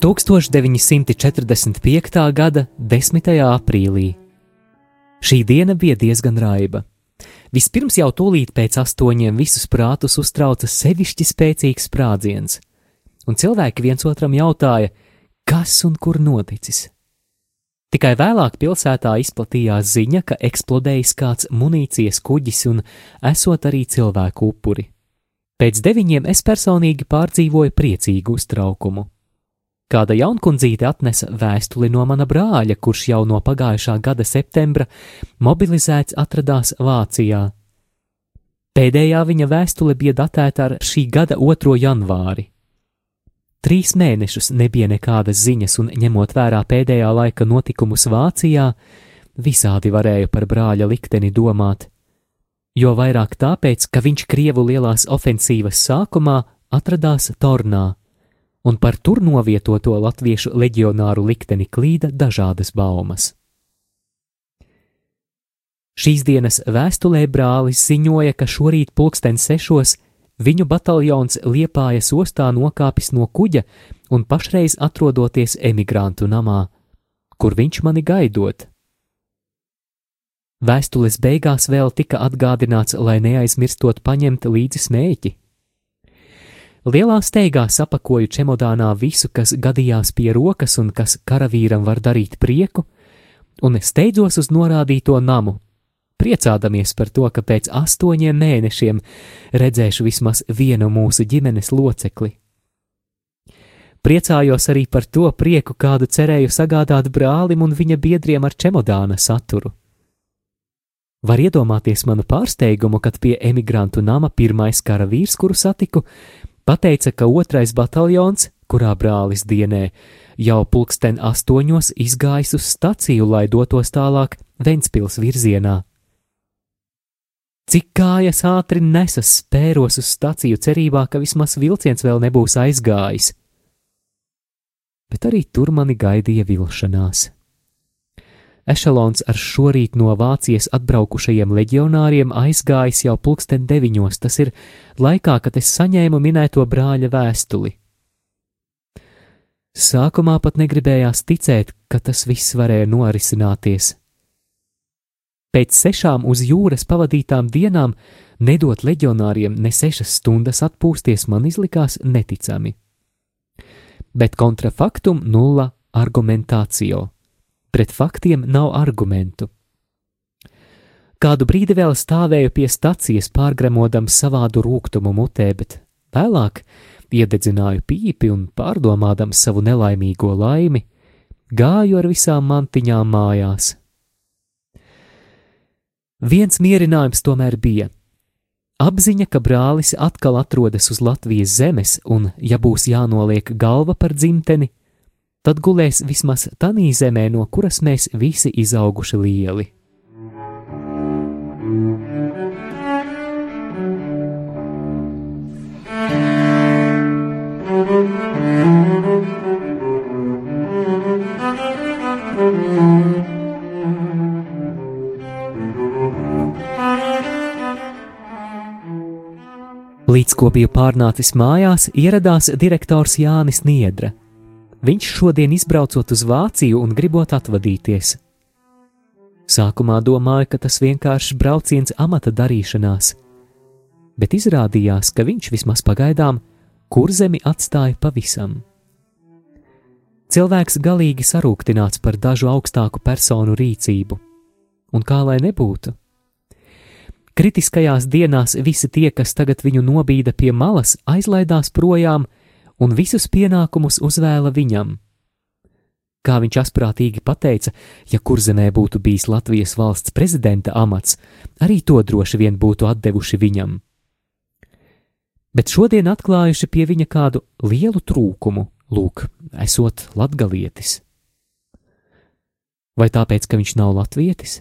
1945. gada 10. aprīlī. Šī diena bija diezgan raiba. Vispirms jau tūlīt pēc astoņiem visus prātus uztrauca sevišķi spēcīgs sprādziens, un cilvēki viens otram jautāja, kas un kur noticis. Tikai vēlāk pilsētā izplatījās ziņa, ka eksplodējis kāds munīcijas kuģis un esot arī cilvēku upuri. Pēc deviņiem es personīgi pārdzīvoju priecīgu uztraukumu. Kāda jaunkundzīte atnesa vēstuli no mana brāļa, kurš jau no pagājušā gada septembra mobilizēts atradās Vācijā. Pēdējā viņa vēstule bija datēta ar šī gada 2. janvāri. Trīs mēnešus nebija nekādas ziņas, un ņemot vērā pēdējā laika notikumus Vācijā, visādi varēja par brāļa likteni domāt. Jo vairāk tāpēc, ka viņš Krievu lielās ofensīvas sākumā atradās Tornā un par tur novietoto latviešu leģionāru likteni klīda dažādas baumas. Šīs dienas vēstulē brālis ziņoja, ka šorīt pulksten sešos viņu bataljons Liepājas ostā nokāpis no kuģa un pašreiz atrodoties emigrantu namā, kur viņš mani gaidot. Vēstules beigās vēl tika atgādināts, lai neaizmirstot paņemt līdzi smēķi. Lielā steigā sapakoju čemodānā visu, kas gadījās pie rokas un kas karavīram var darīt prieku, un steidzos uz norādīto namu, priecādamies par to, ka pēc astoņiem mēnešiem redzēšu vismaz vienu mūsu ģimenes locekli. Priecājos arī par to prieku, kādu cerēju sagādāt brālim un viņa biedriem ar čemodāna saturu. Var iedomāties manu pārsteigumu, kad pie emigrantu nama pirmais kara vīrs, kuru satiku, pateica, ka otrais bataljons, kurā brālis dienē, jau pulksten astoņos izgājis uz staciju, lai dotos tālāk Ventspils virzienā. Cik kājas ātri nesas spēros uz staciju cerībā, ka vismaz vilciens vēl nebūs aizgājis. Bet arī tur mani gaidīja vilšanās. Ešalons ar šorīt no Vācijas atbraukušajiem leģionāriem aizgājis jau pulksten deviņos, tas ir laikā, kad es saņēmu minēto brāļa vēstuli. Sākumā pat negribējās ticēt, ka tas viss varēja norisināties. Pēc sešām uz jūras pavadītām dienām nedot leģionāriem ne sešas stundas atpūsties man izlikās neticami. Bet kontrafaktum nulla argumentācija pret faktiem nav argumentu. Kādu brīdi vēl stāvēju pie stacijas, pārgremodams savādu rūkumu mutē, bet vēlāk iededzināju pīpi un pārdomādams savu nelaimīgo laimi, gāju ar visām mantiņām mājās. Viens mierinājums tomēr bija. Apziņa, ka brālis atkal atrodas uz Latvijas zemes, un, ja būs jānoliek galva par dzimteni, tad gulēs vismaz tanī zemē, no kuras mēs visi izauguši lieli. Līdz ko bija pārnācis mājās, ieradās direktors Jānis Niedra. Viņš šodien izbraucot uz Vāciju un gribot atvadīties. Sākumā domāju, ka tas vienkāršs brauciens amata darīšanās, bet izrādījās, ka viņš vismaz pagaidām kurzemi atstāja pavisam. Cilvēks galīgi sarūktināts par dažu augstāku personu rīcību, un kā lai nebūtu. Kritiskajās dienās visi tie, kas tagad viņu nobīda pie malas, aizlaidās projām, un visus pienākumus uzvēla viņam. Kā viņš asprātīgi pateica, ja kurzemē būtu bijis Latvijas valsts prezidenta amats, arī to droši vien būtu atdevuši viņam. Bet šodien atklājuši pie viņa kādu lielu trūkumu, lūk, esot latgalietis. Vai tāpēc, ka viņš nav latvietis?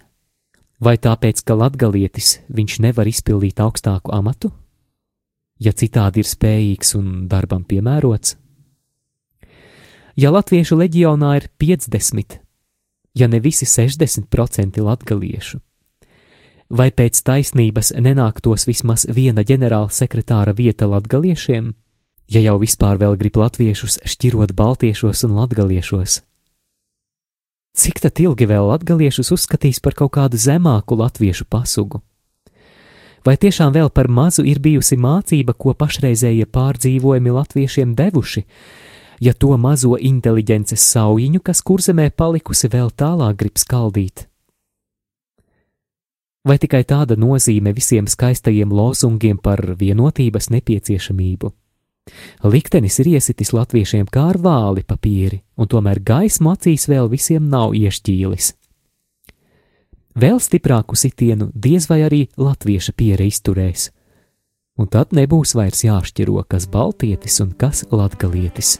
Vai tāpēc, ka latgalietis viņš nevar izpildīt augstāku amatu? Ja citādi ir spējīgs un darbam piemērots? ja latviešu leģionā ir 50, ja ne visi 60% latgaliešu? Vai pēc taisnības nenāktos vismaz viena ģenerāla sekretāra vieta latgaliešiem, ja jau vispār vēl grib latviešus šķirot baltiešos un latgaliešos? Cik tad ilgi vēl latgaliešus uzskatīs par kaut kādu zemāku latviešu pasugu? Vai tiešām vēl par mazu ir bijusi mācība, ko pašreizējie pārdzīvojumi latviešiem devuši, ja to mazo inteliģences saujiņu, kas kurzemē palikusi vēl tālāk, grib skaldīt? Vai tikai tāda nozīme visiem skaistajiem lozungiem par vienotības nepieciešamību? Liktenis ir iesitis latviešiem kā ar vāli papīri, un tomēr gaismu acīs vēl visiem nav iešķīlis. Vēl stiprāku sitienu diez vai arī latvieša piere izturēs, un tad nebūs vairs jāšķiro, kas baltietis un kas latgalietis.